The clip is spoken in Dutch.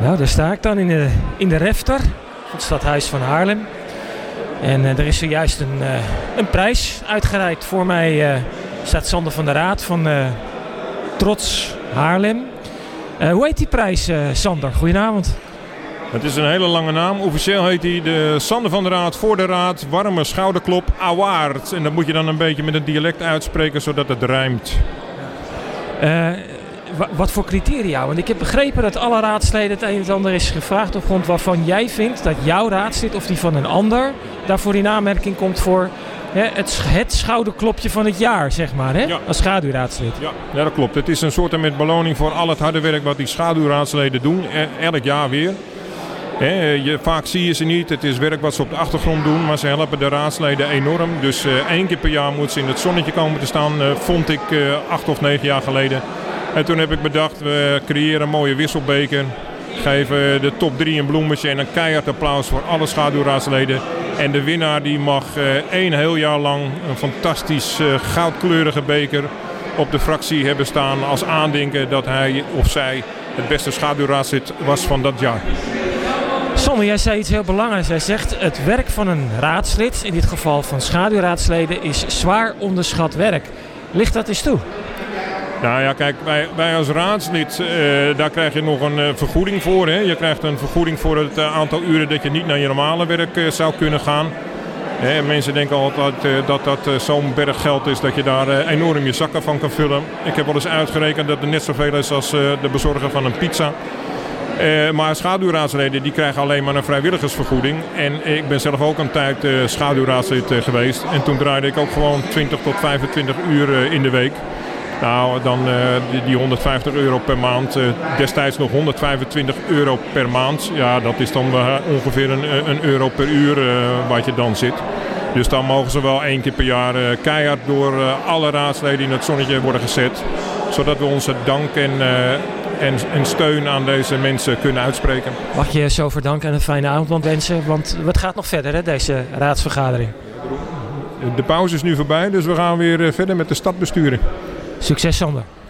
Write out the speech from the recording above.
Nou, daar sta ik dan in de, in de refter van het stadhuis van Haarlem. En uh, er is zojuist een, uh, een prijs uitgereikt. Voor mij uh, staat Sander van der Raad van Trots Haarlem. hoe heet die prijs, Sander? Goedenavond. Het is een hele lange naam. Officieel heet hij de Sander van der Raad voor de Raad Warme Schouderklop Award. En dat moet je dan een beetje met een dialect uitspreken zodat het rijmt. Wat voor criteria? Want ik heb begrepen dat alle raadsleden het een en ander is gevraagd op grond waarvan jij vindt dat jouw raadslid of die van een ander daarvoor in aanmerking komt voor hè, het, het schouderklopje van het jaar, zeg maar, hè? als schaduwraadslid. Ja. ja, dat klopt. Het is een soort met beloning voor al het harde werk wat die schaduwraadsleden doen, e, elk jaar weer. je, vaak zie je ze niet. Het is werk wat ze op de achtergrond doen. Maar ze helpen de raadsleden enorm. Dus uh, één keer per jaar moeten ze in het zonnetje komen te staan. Uh, vond ik uh, acht of negen jaar geleden. En toen heb ik bedacht, we creëren een mooie wisselbeker. Geven de top 3 een bloemetje en een keihard applaus voor alle schaduwraadsleden. En de winnaar die mag uh, één heel jaar lang een fantastisch uh, goudkleurige beker op de fractie hebben staan als aandenken dat hij of zij het beste schaduwraadslid was van dat jaar. Sander, jij zei iets heel belangrijks. Hij zegt het werk van een raadslid, in dit geval van schaduwraadsleden, is zwaar onderschat werk. Ligt dat eens toe? Nou ja, kijk, wij, wij als raadslid, uh, daar krijg je nog een uh, vergoeding voor. Hè? Je krijgt een vergoeding voor het uh, aantal uren dat je niet naar je normale werk zou kunnen gaan. Hè? Mensen denken altijd dat dat zo'n berg geld is dat je daar enorm je zakken van kan vullen. Ik heb wel eens uitgerekend dat er net zoveel is als de bezorger van een pizza. maar schaduwraadsleden die krijgen alleen maar een vrijwilligersvergoeding. En ik ben zelf ook een tijd schaduwraadslid geweest. En toen draaide ik ook gewoon 20 tot 25 uur in de week. Nou, dan uh, die, die, 150 euro per maand. Uh, destijds nog 125 euro per maand. Ja, dat is dan uh, ongeveer een, een, euro per uur wat je dan zit. Dus dan mogen ze wel één keer per jaar keihard door alle raadsleden in het zonnetje worden gezet. Zodat we onze dank en, en, en, steun aan deze mensen kunnen uitspreken. Mag je zo verdanken en een fijne avond wensen? Want het gaat nog verder, hè, deze raadsvergadering. De pauze is nu voorbij, dus we gaan weer verder met de stad besturen. Succes Sander.